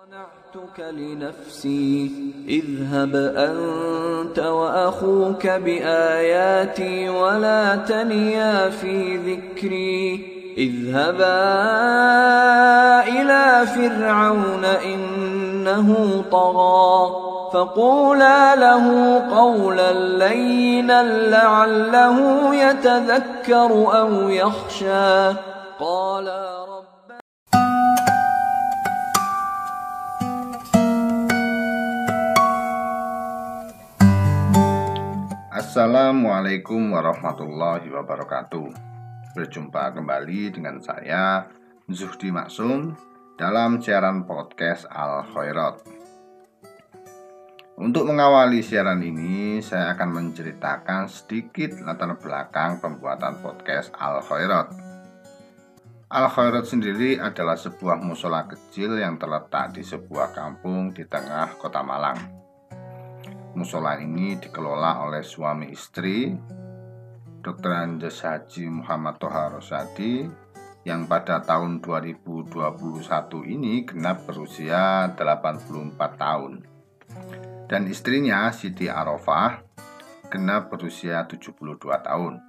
صنعتك لنفسي. اذهب أنت وأخوك بآياتي ولا تنيا في ذكري. اذهبا إلى فرعون إنه طغى. فقولا له قولا لينا لعله يتذكر أو يخشى. قالا رب Assalamualaikum warahmatullahi wabarakatuh. Berjumpa kembali dengan saya Zuhdi Maksum Dalam siaran podcast Al Khairat. Untuk mengawali siaran ini Saya akan menceritakan sedikit latar belakang pembuatan podcast Al Khairat. Al Khairat sendiri adalah sebuah musola kecil yang terletak di sebuah kampung di tengah kota Malang Musola ini dikelola oleh suami istri Dr. Andes Haji Muhammad Toha Rosadi yang pada tahun 2021 ini genap berusia 84 tahun dan istrinya Siti Arofah genap berusia 72 tahun.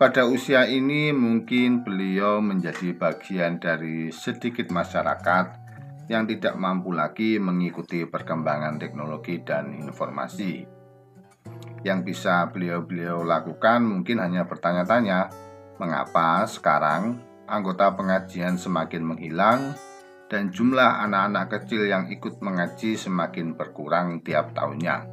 Pada usia ini mungkin beliau menjadi bagian dari sedikit masyarakat yang tidak mampu lagi mengikuti perkembangan teknologi dan informasi. Yang bisa beliau-beliau lakukan mungkin hanya bertanya-tanya, mengapa sekarang anggota pengajian semakin menghilang dan jumlah anak-anak kecil yang ikut mengaji semakin berkurang tiap tahunnya.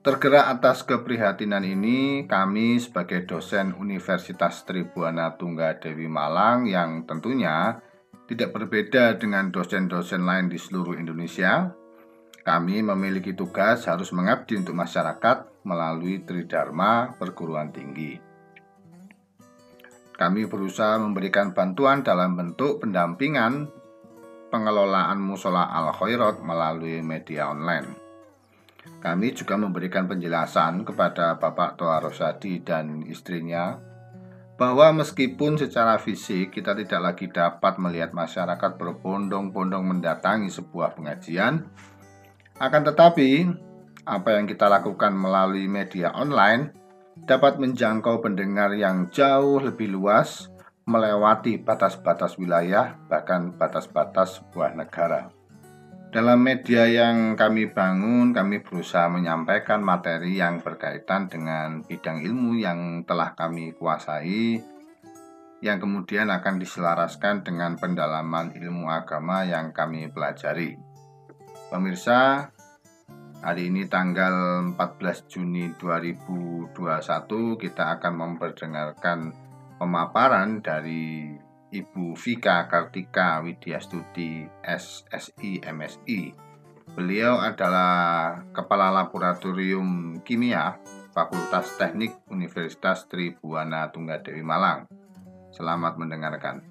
Tergerak atas keprihatinan ini, kami sebagai dosen Universitas Tribuana Tunggadewi Malang yang tentunya tidak berbeda dengan dosen-dosen lain di seluruh Indonesia. Kami memiliki tugas harus mengabdi untuk masyarakat melalui Tridharma perguruan tinggi. Kami berusaha memberikan bantuan dalam bentuk pendampingan pengelolaan musola al khairat melalui media online. Kami juga memberikan penjelasan kepada Bapak Toa Rosadi dan istrinya bahwa meskipun secara fisik kita tidak lagi dapat melihat masyarakat berbondong-bondong mendatangi sebuah pengajian, akan tetapi apa yang kita lakukan melalui media online dapat menjangkau pendengar yang jauh lebih luas, melewati batas-batas wilayah, bahkan batas-batas sebuah negara. Dalam media yang kami bangun, kami berusaha menyampaikan materi yang berkaitan dengan bidang ilmu yang telah kami kuasai, yang kemudian akan diselaraskan dengan pendalaman ilmu agama yang kami pelajari. Pemirsa, hari ini tanggal 14 Juni 2021 kita akan memperdengarkan pemaparan dari Ibu Vika Kartika Widya Studi SSI MSI. Beliau adalah Kepala Laboratorium Kimia Fakultas Teknik Universitas Tribuana Tunggadewi Malang. Selamat mendengarkan.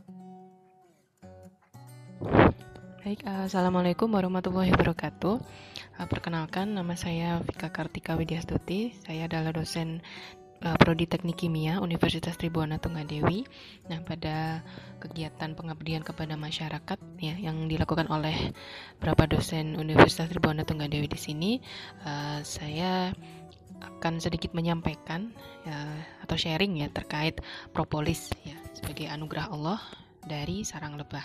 Baik, Assalamualaikum warahmatullahi wabarakatuh. Perkenalkan, nama saya Vika Kartika Widya Stuti. Saya adalah dosen uh, Prodi Teknik Kimia Universitas Tribuana Tunggadewi. Nah, pada kegiatan pengabdian kepada masyarakat ya yang dilakukan oleh beberapa dosen Universitas Tribuana Tunggadewi di sini, uh, saya akan sedikit menyampaikan ya, atau sharing ya terkait propolis ya sebagai anugerah Allah dari sarang lebah.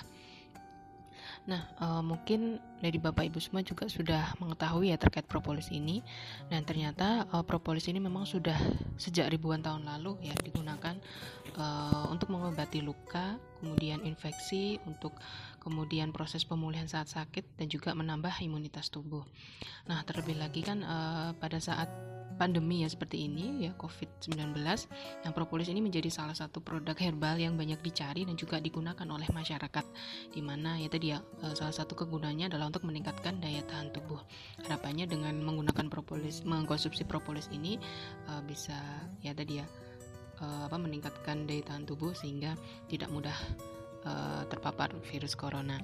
Nah, uh, mungkin dari Bapak Ibu semua juga sudah mengetahui ya terkait propolis ini. Dan ternyata uh, propolis ini memang sudah sejak ribuan tahun lalu ya digunakan uh, untuk mengobati luka, kemudian infeksi, untuk kemudian proses pemulihan saat sakit dan juga menambah imunitas tubuh. Nah, terlebih lagi kan uh, pada saat pandemi ya seperti ini ya COVID-19 yang propolis ini menjadi salah satu produk herbal yang banyak dicari dan juga digunakan oleh masyarakat. Di mana ya tadi ya eh, salah satu kegunaannya adalah untuk meningkatkan daya tahan tubuh. Harapannya dengan menggunakan propolis mengkonsumsi propolis ini uh, bisa ya tadi ya uh, apa meningkatkan daya tahan tubuh sehingga tidak mudah terpapar virus corona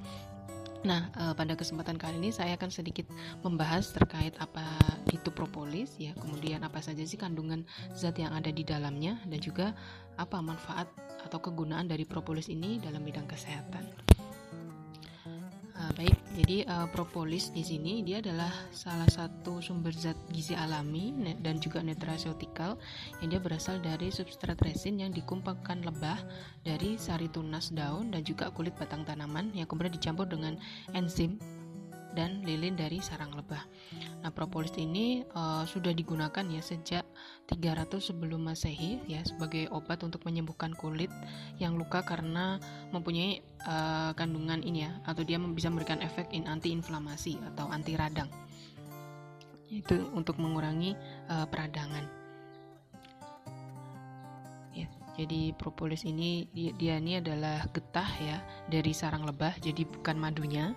Nah, uh, pada kesempatan kali ini saya akan sedikit membahas terkait apa itu propolis ya, kemudian apa saja sih kandungan zat yang ada di dalamnya dan juga apa manfaat atau kegunaan dari propolis ini dalam bidang kesehatan. Jadi uh, propolis di sini dia adalah salah satu sumber zat gizi alami dan juga nutraceutikal yang dia berasal dari substrat resin yang dikumpulkan lebah dari sari tunas daun dan juga kulit batang tanaman yang kemudian dicampur dengan enzim dan lilin dari sarang lebah. Nah, propolis ini uh, sudah digunakan ya sejak 300 sebelum Masehi ya sebagai obat untuk menyembuhkan kulit yang luka karena mempunyai uh, kandungan ini ya atau dia bisa memberikan efek in anti inflamasi atau anti radang. Itu untuk mengurangi uh, peradangan. Jadi propolis ini dia, dia ini adalah getah ya dari sarang lebah, jadi bukan madunya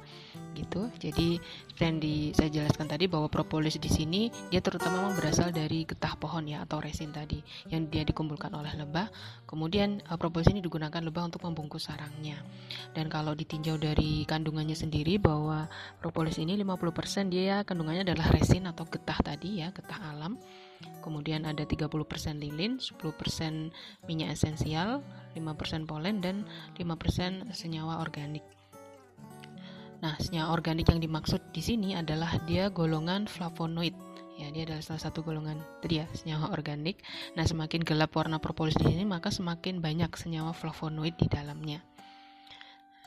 gitu. Jadi yang di, saya jelaskan tadi bahwa propolis di sini dia terutama memang berasal dari getah pohon ya atau resin tadi yang dia dikumpulkan oleh lebah. Kemudian uh, propolis ini digunakan lebah untuk membungkus sarangnya. Dan kalau ditinjau dari kandungannya sendiri bahwa propolis ini 50% dia kandungannya adalah resin atau getah tadi ya, getah alam kemudian ada 30% lilin, 10% minyak esensial, 5% polen dan 5% senyawa organik. Nah, senyawa organik yang dimaksud di sini adalah dia golongan flavonoid. Ya, dia adalah salah satu golongan tadi ya, senyawa organik. Nah, semakin gelap warna propolis di sini, maka semakin banyak senyawa flavonoid di dalamnya.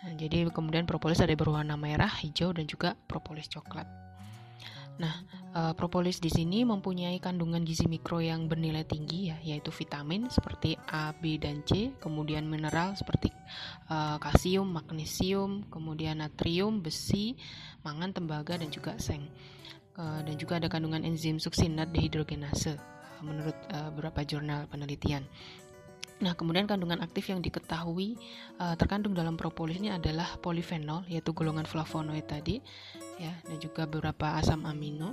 Nah, jadi kemudian propolis ada berwarna merah, hijau dan juga propolis coklat. Nah, uh, propolis di sini mempunyai kandungan gizi mikro yang bernilai tinggi ya, yaitu vitamin seperti A, B, dan C, kemudian mineral seperti uh, kalsium, magnesium, kemudian natrium, besi, mangan, tembaga, dan juga seng. Uh, dan juga ada kandungan enzim suksinat dehidrogenase menurut uh, beberapa jurnal penelitian. Nah, kemudian kandungan aktif yang diketahui uh, terkandung dalam propolis ini adalah polifenol, yaitu golongan flavonoid tadi, ya, dan juga beberapa asam amino.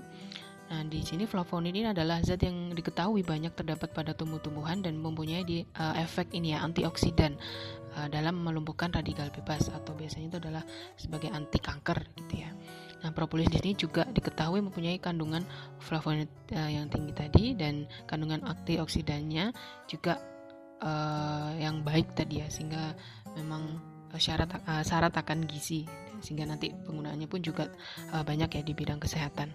Nah, di sini flavonoid ini adalah zat yang diketahui banyak terdapat pada tumbuh-tumbuhan dan mempunyai di, uh, efek ini ya antioksidan uh, dalam melumpuhkan radikal bebas atau biasanya itu adalah sebagai anti kanker gitu ya. Nah, propolis di sini juga diketahui mempunyai kandungan flavonoid uh, yang tinggi tadi dan kandungan antioksidannya juga uh, yang baik tadi ya sehingga memang uh, syarat uh, syarat akan gizi sehingga nanti penggunaannya pun juga uh, banyak ya di bidang kesehatan.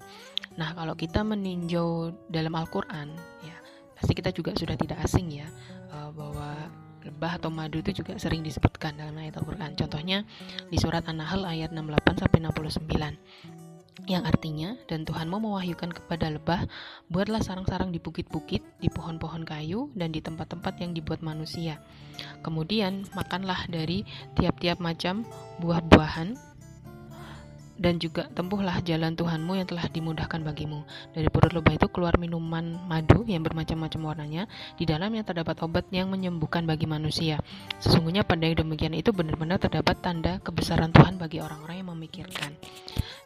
Nah kalau kita meninjau dalam Al-Quran ya pasti kita juga sudah tidak asing ya uh, bahwa lebah atau madu itu juga sering disebutkan dalam ayat Al-Quran. Contohnya di surat An-Nahl ayat 68 sampai 69 yang artinya dan Tuhanmu mewahyukan kepada lebah buatlah sarang-sarang di bukit-bukit, di pohon-pohon kayu dan di tempat-tempat yang dibuat manusia. Kemudian makanlah dari tiap-tiap macam buah-buahan dan juga tempuhlah jalan Tuhanmu yang telah dimudahkan bagimu. Dari perut lebah itu keluar minuman madu yang bermacam-macam warnanya. Di dalamnya terdapat obat yang menyembuhkan bagi manusia. Sesungguhnya pada yang demikian itu benar-benar terdapat tanda kebesaran Tuhan bagi orang-orang yang memikirkan.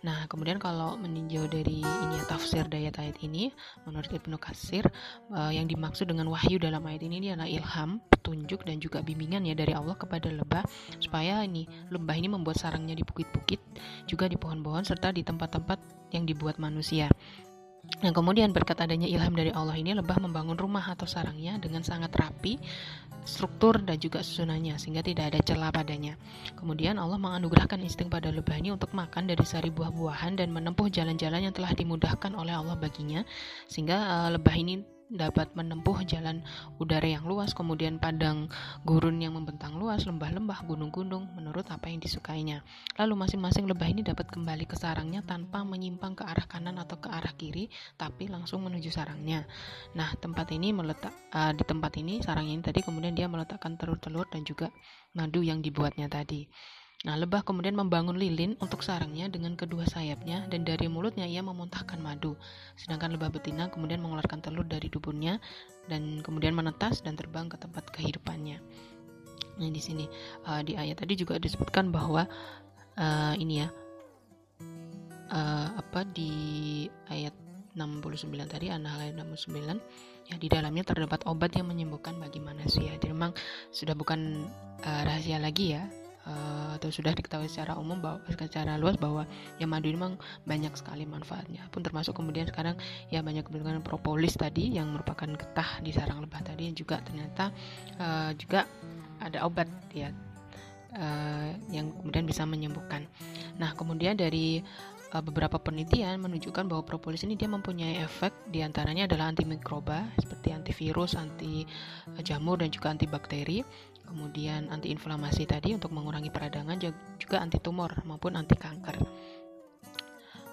Nah, kemudian kalau meninjau dari ini ya, tafsir dayat ayat ini, menurut Ibnu Katsir, uh, yang dimaksud dengan wahyu dalam ayat ini, ini adalah ilham, petunjuk dan juga bimbingan ya dari Allah kepada lebah supaya ini lebah ini membuat sarangnya di bukit-bukit, juga di pohon-pohon serta di tempat-tempat yang dibuat manusia. Nah, kemudian berkat adanya ilham dari Allah ini lebah membangun rumah atau sarangnya dengan sangat rapi, struktur dan juga susunannya sehingga tidak ada celah padanya. Kemudian Allah menganugerahkan insting pada lebah ini untuk makan dari sari buah-buahan dan menempuh jalan-jalan yang telah dimudahkan oleh Allah baginya sehingga uh, lebah ini dapat menempuh jalan udara yang luas, kemudian padang gurun yang membentang luas, lembah-lembah, gunung-gunung, menurut apa yang disukainya. Lalu masing-masing lebah ini dapat kembali ke sarangnya tanpa menyimpang ke arah kanan atau ke arah kiri, tapi langsung menuju sarangnya. Nah, tempat ini meletak uh, di tempat ini sarang ini tadi kemudian dia meletakkan telur-telur dan juga madu yang dibuatnya tadi. Nah, lebah kemudian membangun lilin untuk sarangnya dengan kedua sayapnya dan dari mulutnya ia memuntahkan madu. Sedangkan lebah betina kemudian mengeluarkan telur dari dubunnya dan kemudian menetas dan terbang ke tempat kehidupannya. Nah, di sini uh, di ayat tadi juga disebutkan bahwa uh, ini ya uh, apa di ayat 69 tadi An-Nahl ayat 69 ya di dalamnya terdapat obat yang menyembuhkan bagi manusia. Jadi memang sudah bukan uh, rahasia lagi ya uh, atau sudah diketahui secara umum bahwa secara luas bahwa ya madu ini memang banyak sekali manfaatnya. Pun termasuk kemudian sekarang ya banyak kebetulan propolis tadi yang merupakan getah di sarang lebah tadi yang juga ternyata uh, juga ada obat ya uh, yang kemudian bisa menyembuhkan. Nah, kemudian dari beberapa penelitian menunjukkan bahwa propolis ini dia mempunyai efek di antaranya adalah antimikroba seperti antivirus, anti jamur dan juga antibakteri. Kemudian antiinflamasi tadi untuk mengurangi peradangan juga anti tumor maupun anti kanker.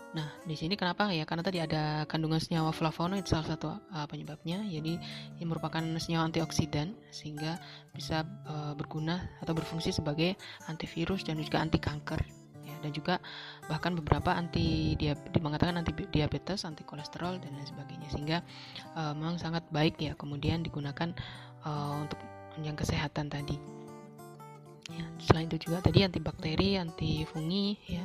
Nah, di sini kenapa ya? Karena tadi ada kandungan senyawa flavonoid salah satu uh, penyebabnya. Jadi ini merupakan senyawa antioksidan sehingga bisa uh, berguna atau berfungsi sebagai antivirus dan juga anti kanker. Dan juga bahkan beberapa anti diabetes mengatakan anti diabetes, anti kolesterol dan lain sebagainya. Sehingga uh, memang sangat baik ya kemudian digunakan uh, untuk yang kesehatan tadi. Ya, selain itu juga tadi antibakteri, anti fungi ya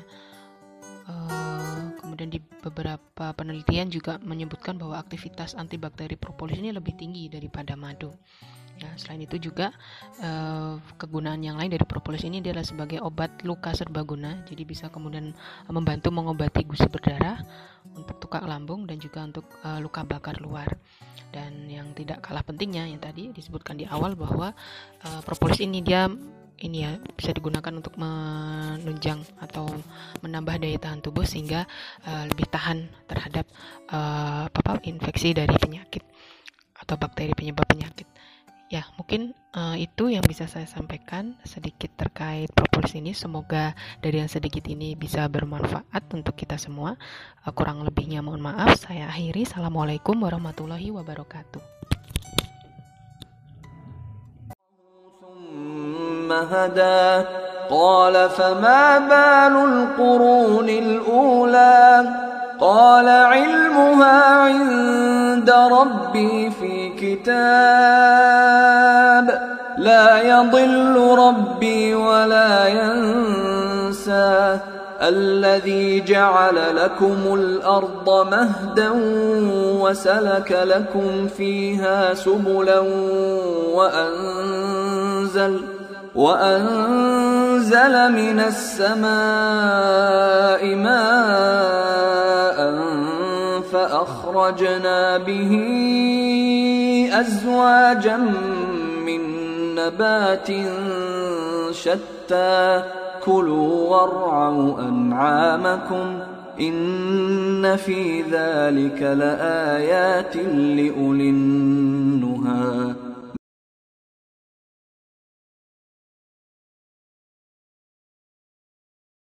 Eh, kemudian di beberapa penelitian juga menyebutkan bahwa aktivitas antibakteri propolis ini lebih tinggi daripada madu. Ya, selain itu juga uh, kegunaan yang lain dari propolis ini adalah sebagai obat luka serbaguna, jadi bisa kemudian membantu mengobati gusi berdarah untuk tukak lambung dan juga untuk uh, luka bakar luar. Dan yang tidak kalah pentingnya yang tadi disebutkan di awal bahwa uh, propolis ini dia ini ya bisa digunakan untuk menunjang atau menambah daya tahan tubuh sehingga uh, lebih tahan terhadap uh, apa infeksi dari penyakit atau bakteri penyebab penyakit. Ya, mungkin uh, itu yang bisa saya sampaikan sedikit terkait propolis ini. Semoga dari yang sedikit ini bisa bermanfaat untuk kita semua. Uh, kurang lebihnya mohon maaf. Saya akhiri. Assalamualaikum warahmatullahi wabarakatuh. كتاب لا يضل ربي ولا ينسى. الذي جعل لكم الأرض مهدا وسلك لكم فيها سبلا وأنزل وأنزل من السماء ماء فأخرجنا به أزواجا من نبات شتى. كلوا وارعوا أنعامكم إن في ذلك لآيات لأولي النهي